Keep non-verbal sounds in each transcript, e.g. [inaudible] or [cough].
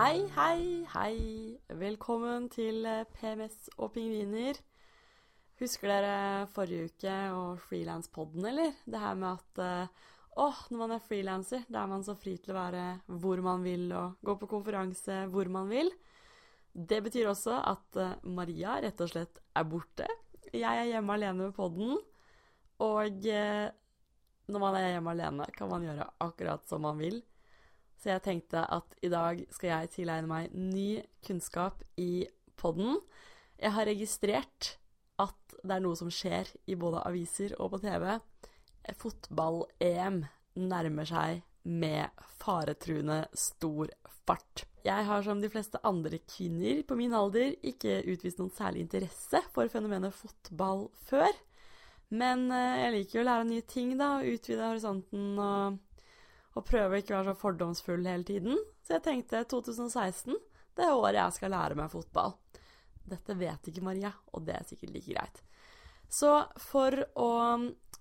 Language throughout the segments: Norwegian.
Hei, hei, hei. Velkommen til eh, PMS og pingviner. Husker dere forrige uke og frilanspodden, eller? Det her med at eh, åh, når man er frilanser, da er man så fri til å være hvor man vil og gå på konferanse hvor man vil. Det betyr også at eh, Maria rett og slett er borte. Jeg er hjemme alene med podden, og når man er hjemme alene, kan man gjøre akkurat som man vil. Så jeg tenkte at i dag skal jeg tilegne meg ny kunnskap i podden. Jeg har registrert at det er noe som skjer i både aviser og på TV. Fotball-EM nærmer seg med faretruende stor fart. Jeg har som de fleste andre kvinner på min alder ikke utvist noen særlig interesse for fenomenet fotball før. Men eh, jeg liker jo å lære nye ting, da, og utvide horisonten og og prøve å ikke være så fordomsfull hele tiden. Så jeg tenkte 2016, det er året jeg skal lære meg fotball. Dette vet ikke Maria, og det er sikkert like greit. Så for å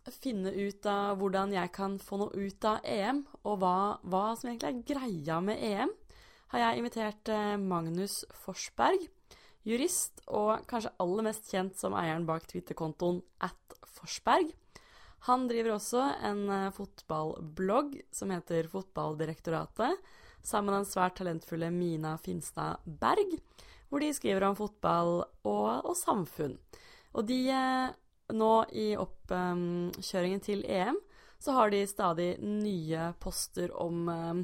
finne ut av hvordan jeg kan få noe ut av EM, og hva, hva som egentlig er greia med EM, har jeg invitert eh, Magnus Forsberg, jurist og kanskje aller mest kjent som eieren bak Twitter-kontoen at Forsberg. Han driver også en uh, fotballblogg som heter Fotballdirektoratet, sammen med den svært talentfulle Mina Finstad Berg, hvor de skriver om fotball og, og samfunn. Og de uh, Nå i oppkjøringen til EM så har de stadig nye poster om, um,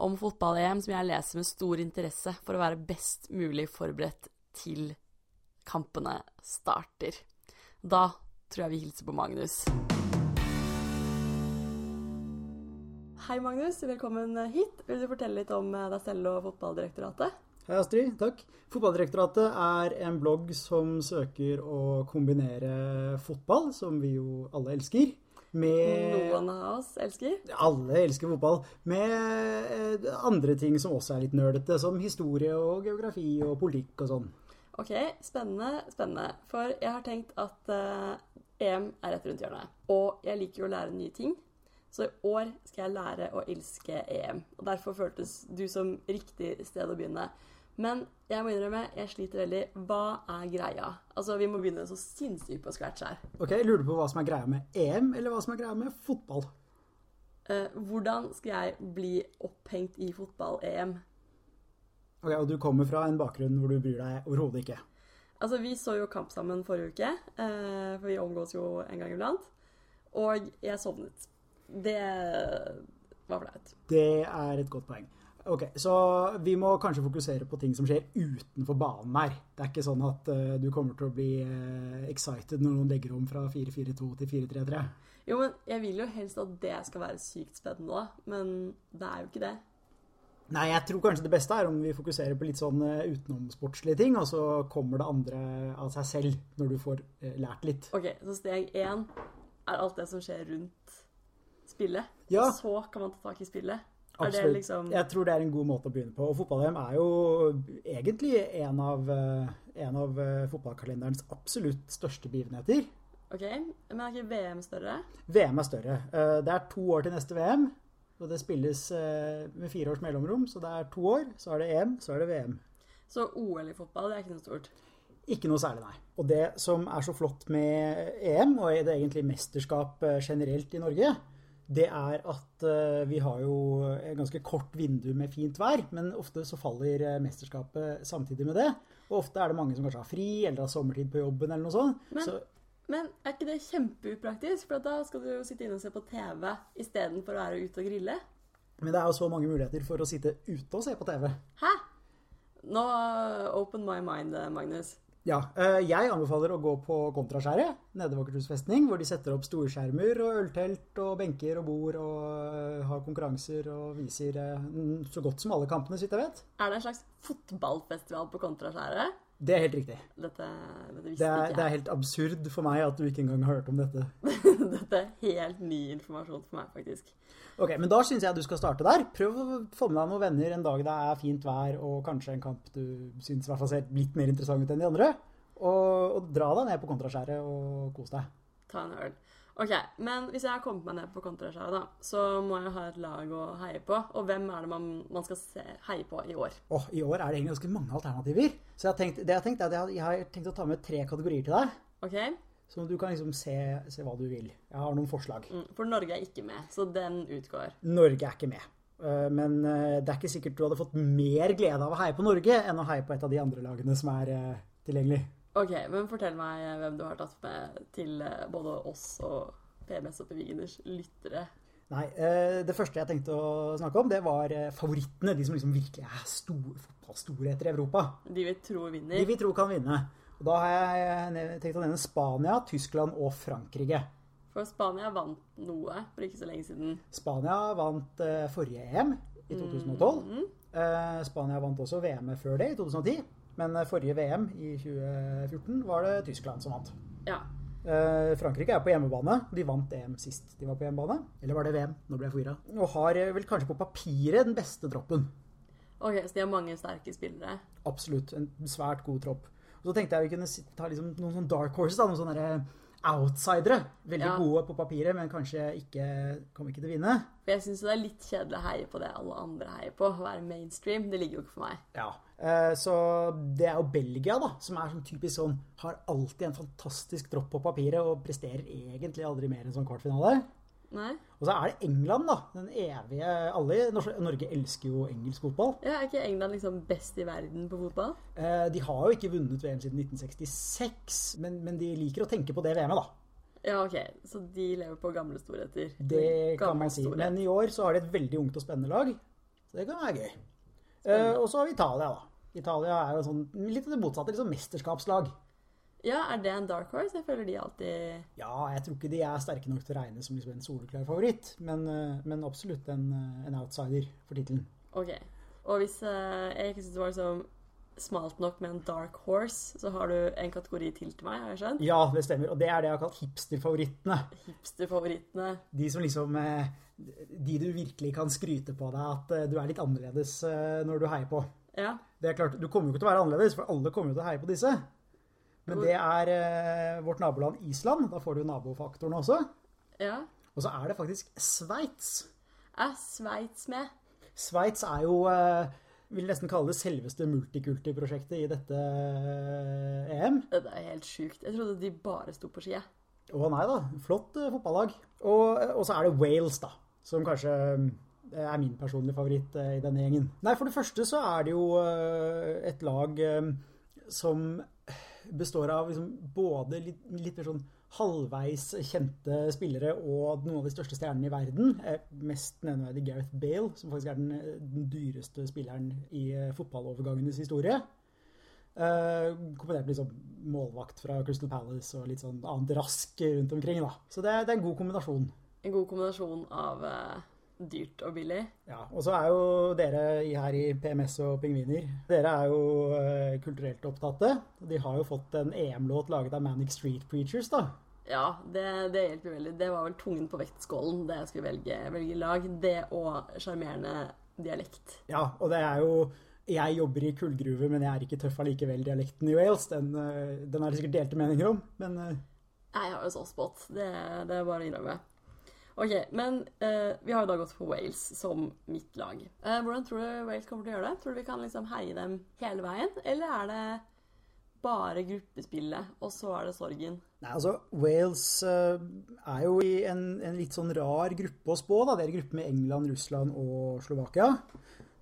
om fotball-EM som jeg leser med stor interesse for å være best mulig forberedt til kampene starter. Da tror jeg vi hilser på Magnus. Hei, Magnus. Velkommen hit. Vil du fortelle litt om eh, deg selv og Fotballdirektoratet? Hei, Astrid. Takk. Fotballdirektoratet er en blogg som søker å kombinere fotball, som vi jo alle elsker, med Noen av oss elsker? Alle elsker fotball. Med eh, andre ting som også er litt nerdete, som historie og geografi og politikk og sånn. Ok, spennende, spennende. For jeg har tenkt at uh, EM er rett rundt hjørnet. Og jeg liker jo å lære nye ting. Så i år skal jeg lære å elske EM. Og derfor føltes du som riktig sted å begynne. Men jeg må innrømme, jeg sliter veldig. Hva er greia? Altså, Vi må begynne så sinnssykt på scratch her. Ok, Lurer du på hva som er greia med EM, eller hva som er greia med fotball? Uh, hvordan skal jeg bli opphengt i fotball-EM? Ok, Og du kommer fra en bakgrunn hvor du bryr deg overhodet ikke? Altså, Vi så jo kamp sammen forrige uke, uh, for vi omgås jo en gang iblant. Og jeg sovnet det var flaut. Det er et godt poeng. Ok, Så vi må kanskje fokusere på ting som skjer utenfor banen her. Det er ikke sånn at uh, du kommer til å bli uh, excited når noen legger om fra 4-4-2 til 4-3-3. Jo, men jeg vil jo helst at det skal være sykt spennende, nå, Men det er jo ikke det. Nei, jeg tror kanskje det beste er om vi fokuserer på litt sånn uh, utenomsportslige ting, og så kommer det andre av seg selv når du får lært litt. Ok, Så steg én er alt det som skjer rundt spillet. Ja. Og så kan man ta tak i spillet. Absolutt. Liksom... Jeg tror det er en god måte å begynne på. Og fotball-VM er jo egentlig en av, eh, en av eh, fotballkalenderens absolutt største begivenheter. Ok, Men er ikke VM større? VM er større. Eh, det er to år til neste VM. Og det spilles med fire års mellomrom, så det er to år. Så er det EM, så er det VM. Så OL i fotball det er ikke noe stort? Ikke noe særlig, nei. Og det som er så flott med EM, og er det egentlig mesterskap generelt i Norge, det er at uh, vi har jo et ganske kort vindu med fint vær, men ofte så faller uh, mesterskapet samtidig med det. Og ofte er det mange som kanskje har fri eller har sommertid på jobben eller noe sånt. Men, så, men er ikke det kjempeupraktisk? For da skal du jo sitte inne og se på TV istedenfor å være ute og grille. Men det er jo så mange muligheter for å sitte ute og se på TV. Hæ? Nå open my mind, Magnus. Ja. Eh, jeg anbefaler å gå på Kontraskjæret nede ved Akershus festning, hvor de setter opp storskjermer og øltelt og benker og bord og eh, har konkurranser og viser eh, så godt som alle kampene, så vidt jeg vet. Er det en slags fotballfestival på Kontraskjæret? Det er helt riktig. Dette, dette det er. Det er helt absurd for meg at du ikke engang har hørt om dette. [laughs] dette er helt ny informasjon for meg, faktisk. Ok, Men da syns jeg du skal starte der. Prøv å få med deg noen venner en dag det er fint vær og kanskje en kamp du syns ser litt mer interessant ut enn de andre. Og, og dra deg ned på kontraskjæret og kos deg. Ta en øl. Ok, men hvis jeg har kommet meg ned på kontraskjæret, da, så må jeg ha et lag å heie på. Og hvem er det man, man skal se, heie på i år? Åh, I år er det egentlig ganske mange alternativer. Så jeg har tenkt, det jeg har tenkt er at jeg har, tenkt å ta med tre kategorier til deg. Ok? Så du kan liksom se, se hva du vil. Jeg har noen forslag. Mm, For Norge er ikke med, så den utgår. Norge er ikke med. Eh, Men eh, det er ikke sikkert du hadde fått mer glede av å heie på Norge enn å heie på et av de andre lagene som er eh, tilgjengelig. Ok, men fortell meg hvem du har tatt med til eh, både oss og PMS og Bevigeners lyttere. Nei, eh, det første jeg tenkte å snakke om, det var eh, favorittene. De som liksom virkelig er store fotballstorheter i Europa. De vi tror vinner. De vi tror kan vinne. Og da har jeg tenkt å nevne Spania, Tyskland og Frankrike. For Spania vant noe for ikke så lenge siden. Spania vant eh, forrige EM i 2012. Mm -hmm. Spania vant også VM-et før det, i 2010. Men eh, forrige VM i 2014 var det Tyskland som vant. Ja. Eh, Frankrike er på hjemmebane. De vant EM sist de var på hjemmebane. Eller var det VM? Nå ble jeg forvirra. Og har eh, vel kanskje på papiret den beste troppen. Ok, så de har mange sterke spillere. Absolutt. En svært god tropp. Og så tenkte jeg vi kunne ta liksom noen sånne dark horses, da, noen sånne outsidere. Veldig Ja. gode på papiret, men kanskje ikke kommer ikke til å vinne. For jeg syns det er litt kjedelig å heie på det alle andre heier på. Å være mainstream. Det ligger jo ikke for meg. Ja. Eh, Så det er jo Belgia, da, som er sånn typisk sånn Har alltid en fantastisk dropp på papiret og presterer egentlig aldri mer enn sånn kvartfinale. Nei? Og så er det England, da. Den evige Alle i Norge elsker jo engelsk fotball. Ja, Er ikke England liksom best i verden på fotball? Eh, De har jo ikke vunnet VM siden 1966, men, men de liker å tenke på det VM-et, da. Ja, ok. Så de lever på gamle storheter. Det kan man si. storhet. Men i år så har de et veldig ungt og spennende lag, så det kan være gøy. Eh, og så har vi Italia, da. Italia er jo sånn litt det motsatte, sånn mesterskapslag. Ja, er det en dark horse? Jeg føler de alltid Ja, jeg tror ikke de er sterke nok til å regne som liksom en soleklar favoritt, men, eh, men absolutt en, eh, en outsider for tittelen. Ok. Og hvis uh, jeg ikke syns det var liksom smalt nok med en dark horse, så har du en kategori til til meg, har jeg skjønt? Ja, det stemmer. Og det er det jeg har kalt hipsterfavorittene. Hipsterfavorittene. De som liksom eh, De du virkelig kan skryte på deg at du er litt annerledes når du heier på. Ja. Det er klart, Du kommer jo ikke til å være annerledes, for alle kommer jo til å heie på disse. Men det er eh, vårt naboland Island. Da får du nabofaktoren også. ja. Og så er det faktisk Sveits. Er Sveits med? Sveits er jo eh, vil nesten kalle det selveste multikulti-prosjektet i dette eh, EM. Det er helt sjukt. Jeg trodde de bare sto på ski. Å nei da, flott eh, fotballag. Og, og så er det Wales, da. Som kanskje eh, er min personlige favoritt eh, i denne gjengen. Nei, for det første så er det jo eh, et lag eh, som består av liksom både litt, litt mer sånn halvveis kjente spillere og noen av de største stjernene i verden. Eh, Mest nevneverdig Gareth Bale, som faktisk er den, eh, den dyreste spilleren i eh, fotballovergangenes historie. Uh, kombinert med liksom målvakt fra Crystal Palace og litt sånn annet rask rundt omkring. da. Så det det er en god kombinasjon. En god kombinasjon av eh, dyrt og billig. Ja, Og så er jo dere her i PMS og Pingviner Dere er jo eh, kulturelt opptatte. De har jo fått en EM-låt laget av Manic Street Preachers, da. Ja, det, det hjelper veldig. Det var vel tungen på vektskålen det jeg skulle velge, velge lag. Det og sjarmerende dialekt. Ja, og det er jo Jeg jobber i kullgruve, men jeg er ikke tøff allikevel. Dialekten i Wales, den, eh, den er det sikkert delte meninger om. Men eh, Nei, Jeg har jo så spot. Det, det er bare å innrømme. Ok, men eh, vi har jo da gått for Wales som mitt lag. Eh, hvordan tror du Wales kommer til å gjøre det? Tror du vi kan liksom heie dem hele veien? Eller er det bare gruppespillet, og så er det sorgen? Nei, altså, Wales eh, er jo i en, en litt sånn rar gruppe å spå. da. Det er en gruppe med England, Russland og Slovakia.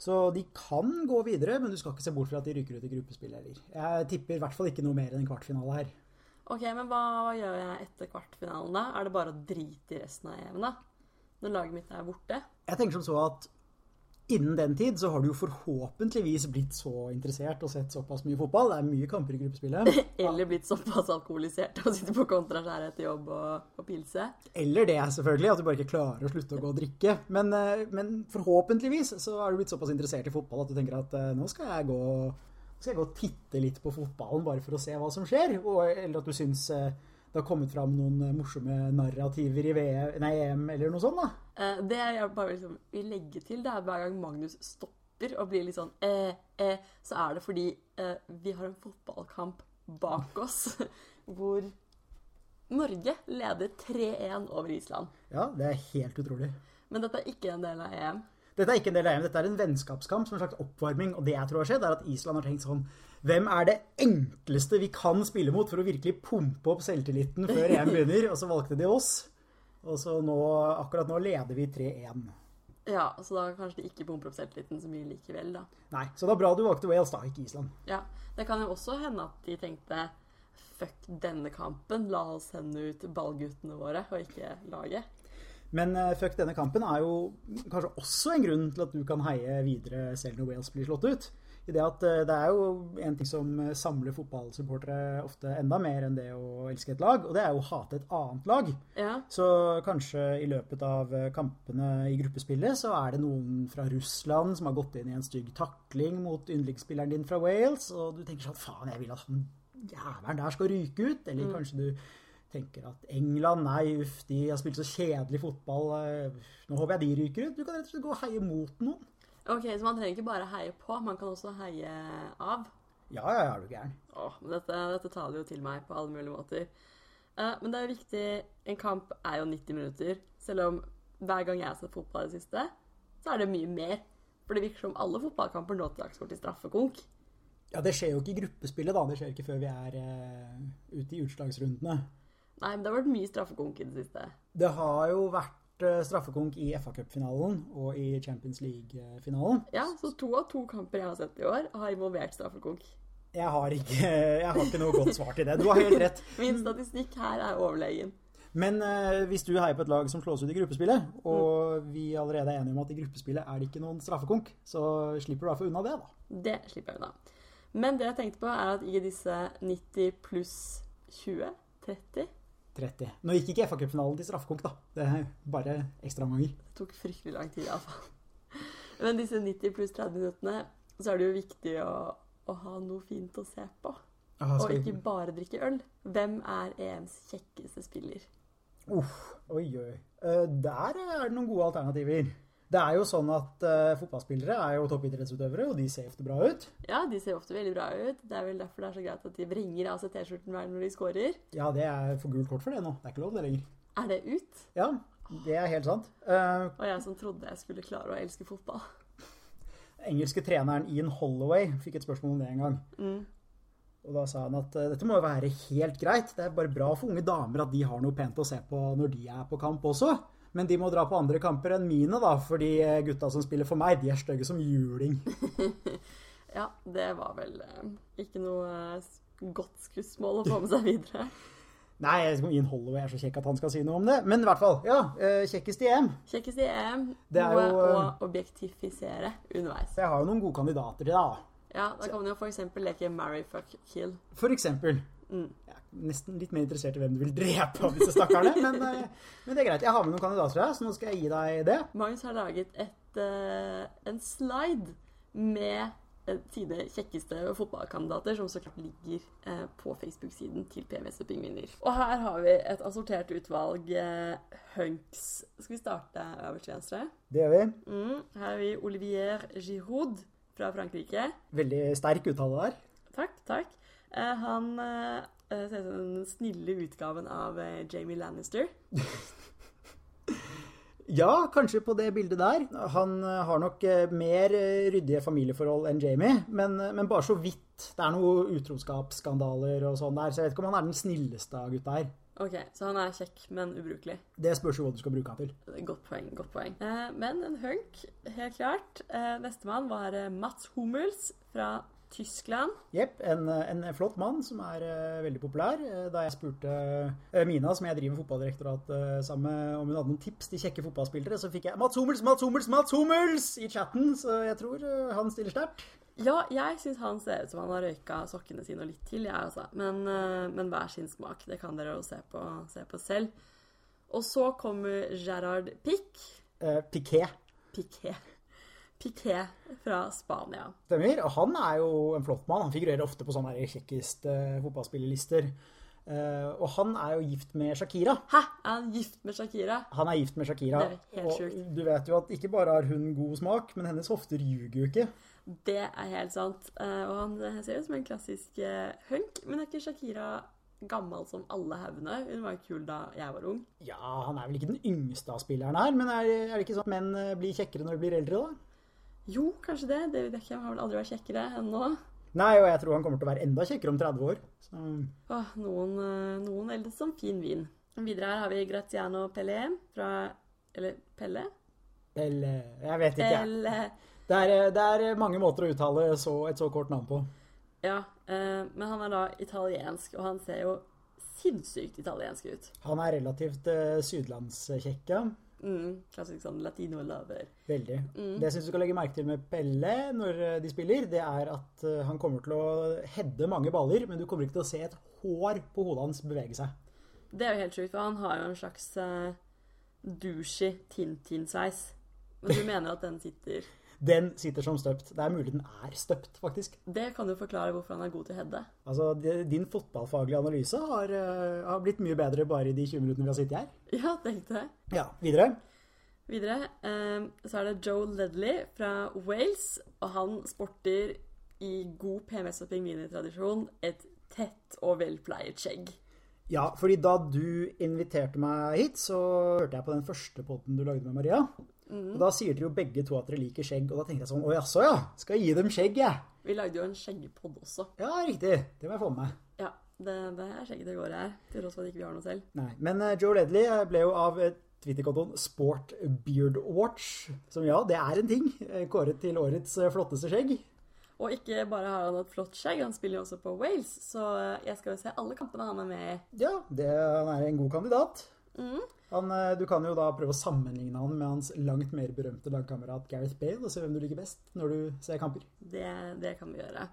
Så de kan gå videre, men du skal ikke se bort fra at de ryker ut i gruppespillet heller. Jeg tipper i hvert fall ikke noe mer enn en kvartfinale her. Ok, men hva, hva gjør jeg etter kvartfinalen da? Er det bare å drite i resten av EM da? Når laget mitt er borte? Jeg tenker som så at innen den tid så har du jo forhåpentligvis blitt så interessert og sett såpass mye fotball. Det er mye kamper i gruppespillet. [laughs] Eller blitt såpass alkoholisert og sitter på kontraskjæret etter jobb og, og pilse? Eller det, selvfølgelig, at du bare ikke klarer å slutte å gå og drikke. Men, eh, men forhåpentligvis så har du blitt såpass interessert i fotball at du tenker at eh, nå skal jeg gå skal jeg gå og titte litt på fotballen bare for å se hva som skjer. Og, eller at du syns eh, det har kommet fram noen eh, morsomme narrativer i VM, nei, EM eller noe sånt. da. Eh, det jeg bare liksom vil legge til, det er hver gang Magnus stopper og blir litt sånn eh, eh, så er det fordi eh, vi har en fotballkamp bak oss [laughs] hvor Norge leder 3-1 over Island. Ja, det er helt utrolig. Men dette er ikke en del av EM. Dette er ikke en del av EM, dette er en vennskapskamp som en slags oppvarming. Og det jeg tror har skjedd, er at Island har tenkt sånn Hvem er det enkleste vi kan spille mot for å virkelig pumpe opp selvtilliten før [laughs] EM begynner? Og så valgte de oss. Og så nå, akkurat nå leder vi 3-1. Ja, så da kanskje de ikke pumper opp selvtilliten så mye likevel, da. Nei, så det er bra du valgte Wales, da, ikke Island. Ja, Det kan jo også hende at de tenkte fuck denne kampen, la oss sende ut ballguttene våre og ikke laget. Men uh, fuck denne kampen er jo kanskje også en grunn til at du kan heie videre selv når Wales blir slått ut. I det at uh, det er jo en ting som samler fotballsupportere ofte enda mer enn det å elske et lag, og det er jo å hate et annet lag. Ja. Så kanskje i løpet av kampene i gruppespillet så er det noen fra Russland som har gått inn i en stygg takling mot yndlingsspilleren din fra Wales, og du tenker sånn faen, jeg vil at han jævelen der skal ryke ut. Eller Mm. kanskje du tenker at England, nei, uff, de har spilt så kjedelig fotball. eh, Nå håper jeg de ryker ut. Du kan rett og slett gå og heie mot noen. Ok, Så man trenger ikke bare heie på, man kan også heie av. Ja, ja, ja, er du gæren. Åh, men dette, dette taler jo til meg på alle mulige måter. Uh, men det er jo viktig En kamp er jo 90 minutter. Selv om hver gang jeg har sett fotball i det siste, så er det mye mer. For det virker som alle fotballkamper nå til dags går til straffekonk. Ja, det skjer jo ikke i gruppespillet, da. Det skjer ikke før vi er uh, ute i utslagsrundene. Nei, men det har vært mye straffekonk i det siste. Det har jo vært eh, straffekonk i FA Cup-finalen og i Champions League-finalen. Ja, så to av to kamper jeg har sett i år, har involvert straffekonk. Jeg har ikke, [laughs] jeg har ikke noe godt svar til det. Du har helt rett. [laughs] Min statistikk her er overlegen. Men eh, hvis du heier på et lag som slås ut i gruppespillet, og vi allerede er enige om at i gruppespillet er det ikke noen straffekonk, så slipper du i hvert fall unna det, da. Det slipper jeg unna. Men det jeg tenkte på, er at i disse 90 pluss 20 30 30. Nå gikk ikke FA-cupfinalen til straffekonk, da. Det er bare ekstraomganger. Det tok fryktelig lang tid, iallfall. Men disse 90 pluss 30 minuttene, så er det jo viktig å, å ha noe fint å se på. Aha, Og ikke vi... bare drikke øl. Hvem er EMs kjekkeste spiller? Uff, oi, oi. Uh, der er det noen gode alternativer. Det er jo sånn at uh, fotballspillere er jo toppidrettsutøvere, og de ser ofte bra ut. Ja, de ser ofte veldig bra ut. Det er vel derfor det er så greit at de vrenger av seg T-skjorten hver når de scorer. Ja, det er for gult kort for det nå. Det er ikke lov det lenger. Er det ut? Ja, det er helt sant. Uh, Og jeg som trodde jeg skulle klare å elske fotball. engelske treneren Ian Holloway fikk et spørsmål om det en gang. Mm. Og da sa han at eh, dette må jo være helt greit. Det er bare bra for unge damer at de har noe pent å se på når de er på kamp også. Men de må dra på andre kamper enn mine, da, fordi eh, gutta som spiller for meg, de er stygge som juling. [laughs] Ja, det var vel eh, ikke noe eh, godt skussmål å få med seg videre. [laughs] Nei, Ian Holloway er så kjekk at han skal si noe om det. Men i hvert fall, ja. Kjekkest i EM. Kjekkest i EM. Det er jo, å objektifisere underveis. Jeg har jo noen gode kandidater til det, da. Ja, da kan man jo f.eks. leke marry, fuck, kill. For eksempel. Mm. Jeg er nesten litt mer interessert i hvem du vil drepe av disse stakkarene. men, eh, men det er greit. Jeg har med noen kandidater her, så nå skal jeg gi deg det. Magnus har laget et, uh, en slide med eh, sine kjekkeste fotballkandidater, som så klart ligger eh, på Facebook-siden til PMS og Pingviner. Og her har vi et assortert utvalg eh, hunks. Skal vi starte øverst til venstre? Det gjør vi. Mm, her har vi Olivier Giroud fra Frankrike. Veldig sterk uttale der. Takk, takk. Eh, han eh, ser ut som den snille utgaven av eh, Jamie Lannister. [laughs] Ja, kanskje på det bildet der. Han eh, har nok eh, mer eh, ryddige familieforhold enn Jamie, men, eh, men bare så vidt. Det er noen utroskapsskandaler og sånn der, så jeg vet ikke om han er den snilleste av gutta her. Ok, så han er kjekk, men ubrukelig. Det spørs jo hva du skal bruke han til. Godt poeng. godt poeng. Eh, men en hunk, helt klart. Eh, Nestemann var eh, Mats Hummels fra Tyskland. Jepp, en, en flott mann som er uh, veldig populær. Eh, Da jeg spurte uh, Mina, som jeg driver med fotballdirektorat uh, sammen med, om hun hadde noen tips til kjekke fotballspillere, så fikk jeg Mats Hummels, Mats Hummels, Mats Hummels i chatten, så jeg tror han stiller sterkt. Ja, jeg syns han ser ut som han har røyka sokkene sine og litt til, jeg, altså. Men, men hver sin smak. Det kan dere jo se på, se på selv. Og så kommer Gerard Pick. Piquet. Piqué. Piqué. Fra Spania. Stemmer. Og han er jo en flott mann. Han figurerer ofte på sånne kjekkeste fotballspillerlister. Eh, og han er jo gift med Shakira. Hæ? Er han gift med Shakira? Han er gift med Shakira. Det er helt og sjukt. du vet jo at ikke bare har hun god smak, men hennes hofter ljuger jo ikke. Det er helt sant. Eh, og han ser ut som en klassisk eh, hunk. Men er ikke Shakira gammel som alle haugene. Hun var jo kul da jeg var ung. Ja, han er vel ikke den yngste av spillerne her, men er, er det ikke sånn at menn eh, blir kjekkere når de blir eldre, da? Jo, kanskje det. David Beckham har vel aldri vært kjekkere enn nå. Nei, og jeg tror han kommer til å være enda kjekkere om 30 år. Så, Åh, noen, eh, noen eldes som fin vin. Videre her har vi Graziano Pelle fra Eller Pelle? Pelle Jeg vet ikke. Pelle. Det er, eh, det er mange måter å uttale så, et så kort navn på. Ja, eh, men han er da italiensk, og han ser jo sinnssykt italiensk ut. Han er relativt eh, ja. Mm, klassisk sånn latino-lover. Veldig. Mm. Det jeg syns du skal legge merke til med Pelle når eh, de spiller, det er at eh, han kommer til å heade mange baller, men du kommer ikke til å se et hår på hodet hans bevege seg. Det er jo helt sjukt, for han har jo en slags uh, douchey Tintin-sveis. Men du mener at den sitter Den sitter som støpt. Det er mulig den er støpt, faktisk. Det kan jo forklare hvorfor han er god til å heade. Altså, Din fotballfaglige analyse har, uh, har blitt mye bedre bare i de 20 minuttene vi har sittet her. [laughs] Ja, tenkte jeg. Ja, videre. Videre eh, så er det Joe Ledley fra Wales, og han sporter i god PMS- og pingvinetradisjon et tett og velpleiet skjegg. Ja, fordi da du inviterte meg hit, så hørte jeg på den første potten du lagde med Maria. Og da sier dere jo begge to at dere liker skjegg, og da tenkte jeg sånn Å jaså, ja. Skal jeg gi dem skjegg, jeg. Vi lagde jo en skjeggpod også. Ja, riktig. Det må jeg få med meg. Ja, det, det er skjegget det går i her, til tross for at ikke vi har noe selv. Nei, Men eh, Joe Ledley eh, ble jo av eh, Twitter-kontoen Sport Beard Watch, som ja, det er en ting, kåret til årets flotteste skjegg. Og ikke bare har han et flott skjegg, han spiller jo også på Wales, så jeg skal jo se alle kampene han er med i. Ja, det, han er en god kandidat. Mm. Han, eh, du kan jo da prøve å sammenligne han med hans langt mer berømte lagkamerat Gareth Bale, og se hvem du liker best når du ser kamper. Det, det kan vi gjøre.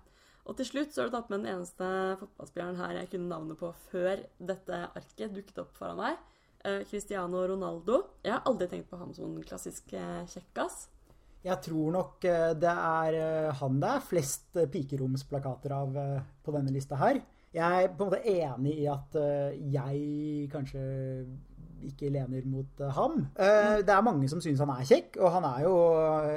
Og til slutt så har du tatt med den eneste fotballspilleren her jeg kunne navnet på før dette arket dukket opp foran meg. Eh, Cristiano Ronaldo. Jeg har aldri tenkt på ham som en klassisk eh, kjekkas. Jeg tror nok det er han det er flest pikeromsplakater av på denne lista her. Jeg er på en måte enig i at jeg kanskje ikke lener mot eh, ham. Eh, Det er mange som synes han er kjekk, og han er jo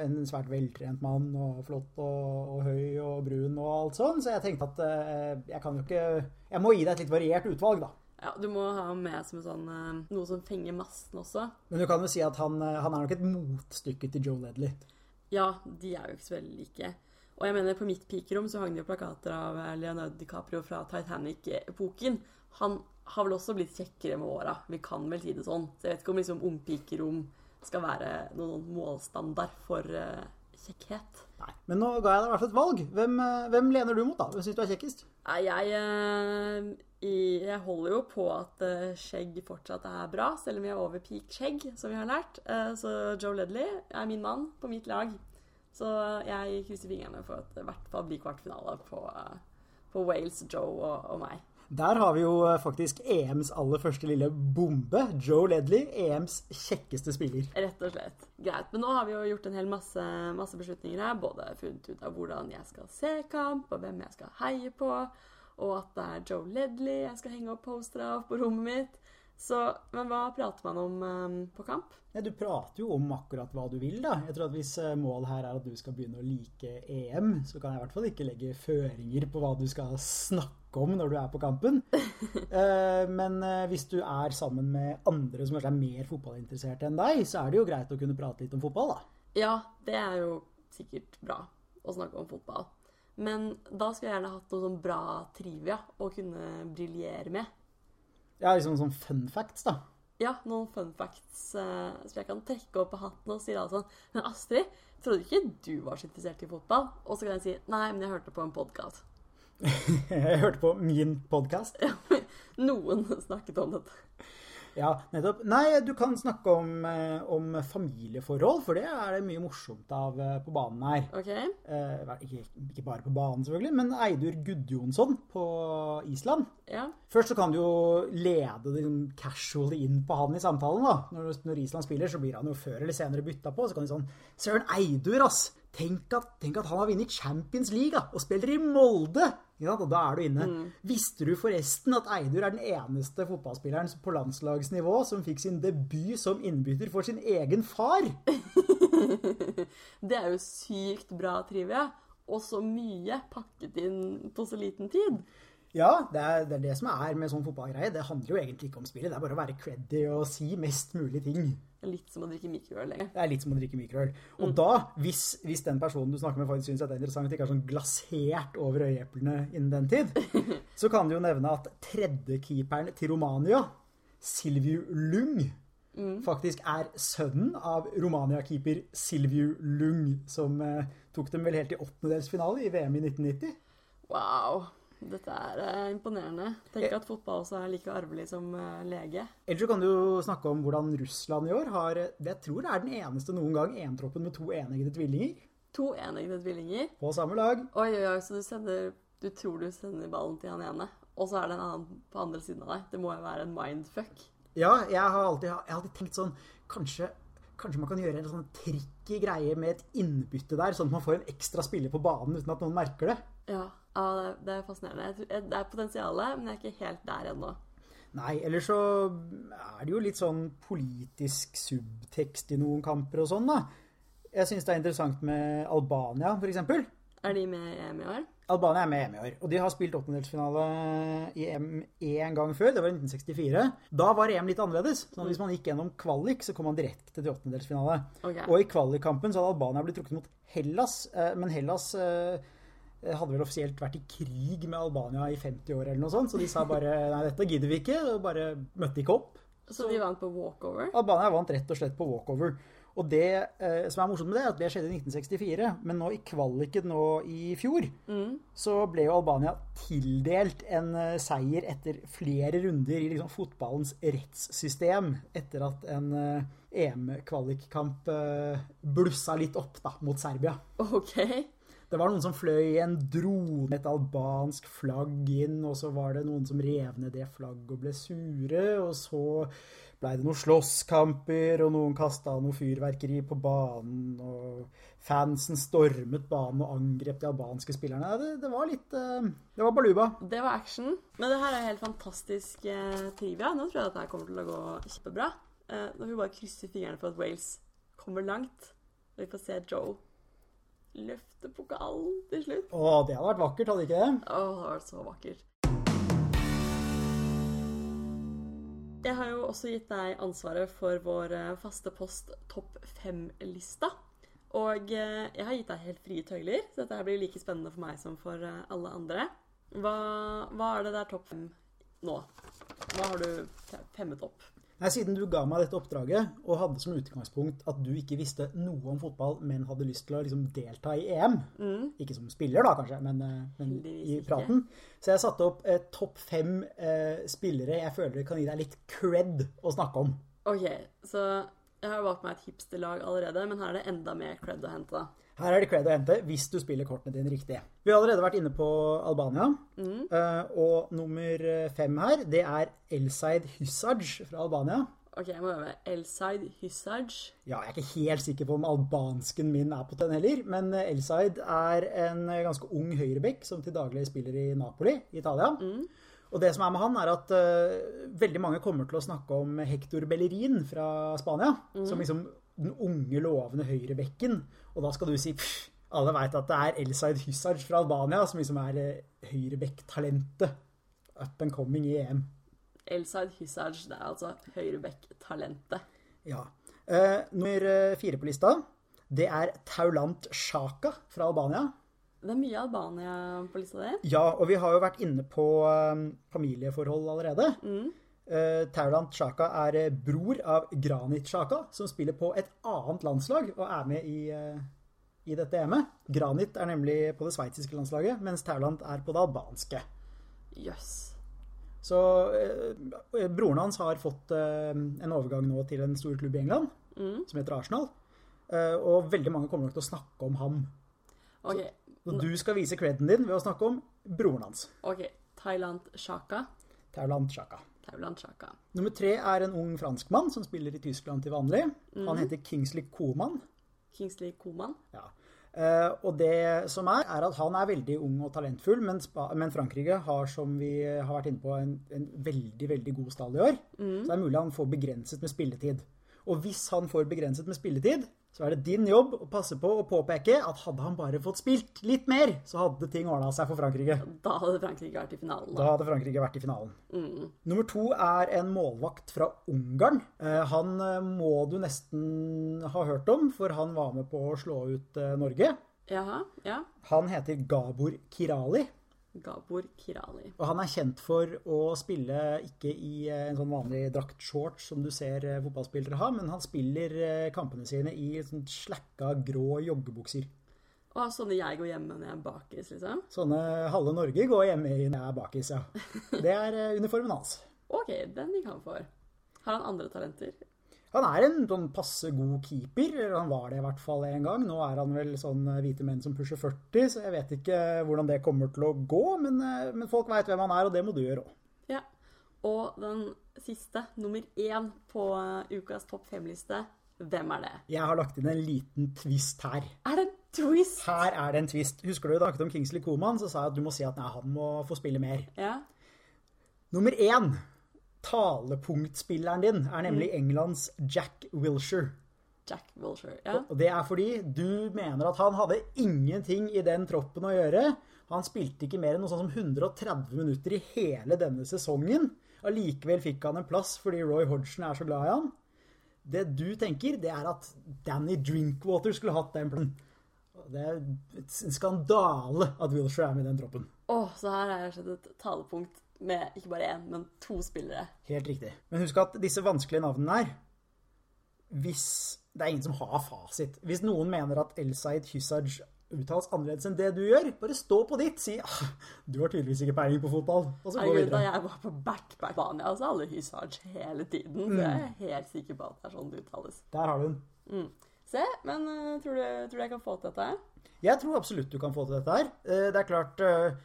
en svært veltrent mann og flott og, og høy og brun og alt sånn, så jeg tenkte at eh, jeg kan jo ikke Jeg må gi deg et litt variert utvalg, da. Ja, Du må ha med som sånn, noe som fenger massen også. Men du kan jo si at han, han er nok et motstykke til Joe Ledley. Ja, de er jo ikke så veldig like. Og jeg mener, på mitt pikerom så hang det jo plakater av Leonardo DiCaprio fra Titanic-epoken. Han har vel også blitt kjekkere med åra. Vi kan vel si det sånn. Så jeg vet ikke om liksom ungpikerom skal være noen målstandard for uh, kjekkhet. Nei, Men nå ga jeg deg i hvert fall et valg. Hvem, eh, hvem lener du mot, da? Hvem syns du er kjekkest? Jeg, uh, i- jeg holder jo på at uh, skjegg fortsatt er bra, selv om vi er over peak skjegg, som vi har lært. Så Joe Ledley er min mann på mitt lag. Så jeg krysser fingrene for at det i hvert fall blir kvartfinale på, på Wales, Joe og, og meg. Der har vi jo eh, faktisk EMs aller første lille bombe. Joe Ledley, EMs kjekkeste spiller. Rett og slett. Greit. Men nå har vi jo gjort en hel masse, masse beslutninger her. Både funnet ut av hvordan jeg skal se kamp, og hvem jeg skal heie på. Og at det er Joe Ledley jeg skal henge opp poster av på rommet mitt. Så, men hva prater man om um, på kamp? Ja, du prater jo om akkurat hva du vil, da. Jeg tror at Hvis eh, målet her er at du skal begynne å like EM, så kan jeg i hvert fall ikke legge føringer på hva du skal snakke om når du er på kampen. [laughs] Eh, Men eh, hvis du er sammen med andre som kanskje er mer fotballinteresserte enn deg, så er det jo greit å kunne prate litt om fotball, da. Ja, det er jo sikkert bra å snakke om fotball. Men da skulle jeg gjerne hatt noe sånn bra trivia å kunne briljere med. Ja, liksom sånn fun facts, da. Ja, noen fun facts eh, som jeg kan trekke opp av hatten og si da sånn Men Astrid, trodde ikke du var så interessert i fotball? Og så kan jeg si nei, men jeg hørte på en podkast. [laughs] Jeg hørte på min podkast. [laughs] Noen snakket om dette. Ja, nettopp. Nei, du kan snakke om, eh, om familieforhold, for det er det mye morsomt av eh, på banen her. Okay. Eh, ikke, ikke bare på banen, selvfølgelig, men Eidur Gudjonsson på Island. Ja. Først så kan du jo lede liksom casually inn på han i samtalen. da. Når, når Island spiller, så blir han jo før eller senere bytta på. Så kan du sånn Søren Eidur, ass! Tenk at, tenk at han har vunnet Champions League da, og spiller i Molde! Og da er du inne. Visste du forresten at Eidur er den eneste fotballspilleren på landslagsnivå som fikk sin debut som innbytter for sin egen far? [laughs] Det er jo sykt bra trivia. Og så mye pakket inn på så liten tid. Ja, det er, det er det som er med sånn fotballgreie. Det handler jo egentlig ikke om spillet. Det er bare å være creddy og si mest mulig ting. Det er litt som å drikke mikroøl. egentlig. Det er litt som å drikke mikroøl. Og da, hvis, hvis den personen du snakker med faktisk syns det er interessant, ikke er sånn glasert over øyeeplene innen den tid, [laughs] så kan du jo nevne at tredjekeeperen til Romania, Silviu Lung, faktisk er sønnen av Romania-keeper Silviu Lung, som eh, tok dem vel helt til åttendedelsfinale i VM i 1990. Wow. Dette er eh, imponerende. Tenk at fotball også er like arvelig som eh, lege. Ellers kan du snakke om hvordan Russland i år har det Jeg tror det er den eneste noen gang entroppen med to eneggede tvillinger To eneggede tvillinger. på samme lag. Oi, oi, oi, så du sender Du tror du sender ballen til han ene, og så er det en annen på andre siden av deg. Det må jo være en mindfuck. Ja, jeg har alltid, jeg har alltid tenkt sånn Kanskje, kanskje man kan gjøre en sånn tricky greie med et innbytte der, sånn at man får en ekstra spiller på banen uten at noen merker det. Ja, ja det, er, er fascinerende. Det er potensialet, men jeg er ikke helt der ennå. Nei, ellers så er det jo litt sånn politisk subtekst i noen kamper og sånn, da. Jeg syns det er interessant med Albania, eksempel. Er de med i EM i år? Albania er med i EM i år, og de har spilt åttendelsfinale i EM én gang før. Det var i 1964. Da var EM litt annerledes. Så hvis man gikk gjennom kvalik, så kom man direkte til åttendelsfinale. Okay. Og i kvalikkampen så hadde Albania blitt trukket mot Hellas, eh, men Hellas eh, hadde vel offisielt vært i krig med Albania i 50 år eller noe sånt, så de sa bare [laughs] nei, dette gidder vi ikke, og bare møtte ikke opp. Så de vant på walkover? Albania vant rett og slett på walkover. Og det eh, som er morsomt med det, er at det skjedde i 1964. Men nå i kvaliken nå i fjor, så ble jo Albania tildelt en uh, seier etter flere runder i liksom fotballens rettssystem. Etter at en uh, EM-kvalikkamp uh, blussa litt opp da, mot Serbia. Ok. Det var noen som fløy en drone et albansk flagg inn, og så var det noen som rev ned det flagget og ble sure, og så blei det noen slåsskamper, og noen kasta noe fyrverkeri på banen, og fansen stormet banen og angrep de albanske spillerne. Det, det var litt eh, Det var baluba. Det var action. Men det her er helt fantastisk eh, trivia. Nå tror jeg dette her kommer til å gå kjempebra. Eh, nå får vi bare krysse fingrene for at Wales kommer langt. Og vi får se Joe løfte pokalen til slutt. Å, det hadde vært vakkert, hadde ikke det? Å, det var så vakkert. Jeg har jo også gitt deg ansvaret for vår eh, faste post topp fem-lista. Og eh, jeg har gitt deg helt frie tøyler, så dette her blir like spennende for meg som for eh, alle andre. Hva, hva er det der topp fem nå? Hva har du fe- femmet opp? Nei, Siden du ga meg dette oppdraget og hadde som utgangspunkt at du ikke visste noe om fotball, men hadde lyst til å liksom delta i EM Ikke som spiller, da, kanskje, men, eh, men i praten. Så jeg satte opp eh, topp fem eh, spillere jeg føler kan gi deg litt cred å snakke om. Ok, så jeg har valgt meg et hipsterlag allerede, men her er det enda mer cred å hente. da. Her er det cred å hente hvis du spiller kortene dine riktig. Vi har allerede vært inne på Albania. eh, og nummer fem her, det er Elsaid Hysaj fra Albania. Ok, jeg må øve. Elsaid Hysaj. Ja, jeg er ikke helt sikker på om albansken min er på den heller, men Elsaid er en ganske ung høyrebekk som til daglig spiller i Napoli i Italia. Og det som er med han, er at uh, veldig mange kommer til å snakke om Hector Bellerin fra Spania, som liksom den unge, lovende høyrebekken. Og da skal du si pff, alle veit at det er Elsaid Hysaj fra Albania som liksom er eh, høyrebekk-talentet. Up and coming i EM. Elsaid Hysaj, det er altså høyrebekk-talentet. Ja. Eh, nummer eh, fire på lista, det er Taulant Shaka fra Albania. Det er mye Albania på lista di. Ja, og vi har jo vært inne på eh, familieforhold allerede. Eh, Taulant Shaka er eh, bror av Granit Sjaka, som spiller på et annet landslag og er med i, uh, i dette EM-et. Granit er nemlig på det sveitsiske landslaget, mens Taulant er på det albanske. Jøss. Så uh, broren hans har fått en overgang nå til en stor klubb i England, som heter Arsenal. Og veldig mange kommer nok til å snakke om ham. Ok, Så du skal vise creden din ved å snakke om broren hans. ok. Thailand Sjaka. Thailand Shaka. Thailand Shaka. Nummer tre er en ung franskmann som spiller i Tyskland til vanlig. Han heter Kingsley Coman. Kingsley Coman. Ja. Uh, og det som er, er at han er veldig ung og talentfull, men, men Frankrike har, som vi har vært inne på, en, en veldig, veldig god stall i år. Så det er mulig han får begrenset med spilletid. Og hvis han får begrenset med spilletid, så er det din jobb å passe på å påpeke at hadde han bare fått spilt litt mer, så hadde ting ordna seg for Frankrike. Da hadde Frankrike vært i finalen. Da hadde Frankrike vært i finalen. Nummer to er en målvakt fra Ungarn. Eh, Han eh, må du nesten ha hørt om, for han var med på å slå ut eh, Norge. Jaha, ja. Han heter Gabor Kirali. Gabor Kirali. Og han er kjent for å spille ikke i eh, en sånn vanlig draktshorts som du ser eh, fotballspillere ha, men han spiller eh, kampene sine i sånn slakka grå joggebukser. Og sånne jeg går hjemme når jeg er bakis, liksom? Sånne halve Norge går hjemme i når jeg er bakis, ja. [laughs] Det er uniformen hans. Ok, den gikk han for. Har han andre talenter? Han er en sånn passe god keeper, han var det i hvert fall en gang. Nå er han vel sånn eh, hvite menn som pusher 40, så jeg vet ikke hvordan det kommer til å gå, men, eh, men folk veit hvem han er, og det må du gjøre òg. Ja. Og den siste, nummer én på eh, ukas topp fem-liste, hvem er det? Jeg har lagt inn en liten twist her. Er det en twist? Her er det en twist. Husker du da jeg om Kingsley Coman, så sa jeg at du må si at nei, han må få spille mer. Ja. Nummer én, talepunktspilleren din, er nemlig Englands Jack Wilshere. Jack Wilshere. Ja. Og det er fordi du mener at han hadde ingenting i den troppen å gjøre. Han spilte ikke mer enn noe sånn som 130 minutter i hele denne sesongen. Allikevel fikk han en plass fordi Roy Hodgson er så glad i han. Det du tenker, det er at Danny Drinkwater skulle hatt den plassen. Det er en skandale at Wilshere er med i den troppen. Åh, så her har jeg sett et talepunkt med ikke bare én, men to spillere. Helt riktig. Men husk at disse vanskelige navnene her Hvis Det er ingen som har fasit. Hvis noen mener at Elsaid Hysaj uttales annerledes enn det du gjør, bare stå på ditt. Si ah, du har tydeligvis ikke peiling på fotball. Og så gå videre. da jeg var på backpack Spania, så alle Hysaj hele tiden. Så jeg er helt sikker på at det er sånn det uttales. Der har du den. Se, men uh, tror, du, tror du jeg kan få til dette? her? Jeg tror absolutt du kan få til dette her. Uh, Det er klart, vi-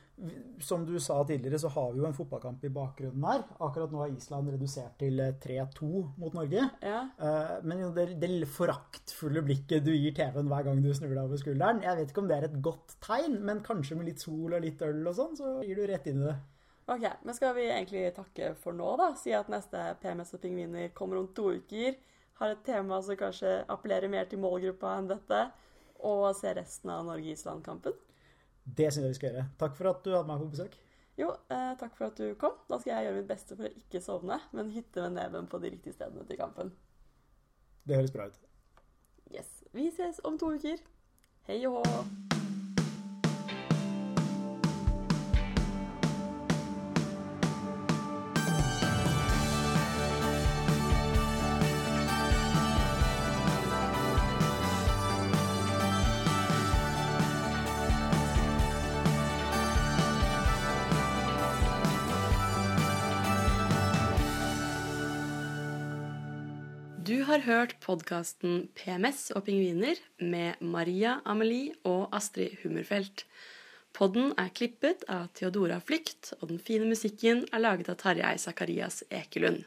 som du sa tidligere, så har vi jo en fotballkamp i bakgrunnen her. Akkurat nå har Island redusert til eh, 3-2 mot Norge. Ja. Eh, Men det, det foraktfulle blikket du gir TV-en hver gang du snur deg over skulderen, jeg vet ikke om det er et godt tegn, men kanskje med litt sol og litt øl og sånn, så gir du rett inn i det. Ok, men skal vi egentlig takke for nå, da? Si at neste PMS og pingviner kommer om to uker. Har et tema som kanskje appellerer mer til målgruppa enn dette. Og se resten av Norge-Island-kampen. Det syns jeg vi skal gjøre. Takk for at du hadde meg på besøk. Jo, eh, takk for at du kom. Da skal jeg gjøre mitt beste for å ikke sovne, men hytte med neven på de riktige stedene til kampen. Det høres bra ut. Yes. Vi ses om to uker. Hei og hå! Hørt podkasten PMS og pingviner med Maria Amelie og Astrid Hummerfelt. Podden er klippet av Theodora Flykt, og den fine musikken er laget av Tarjei Sakarias Ekelund.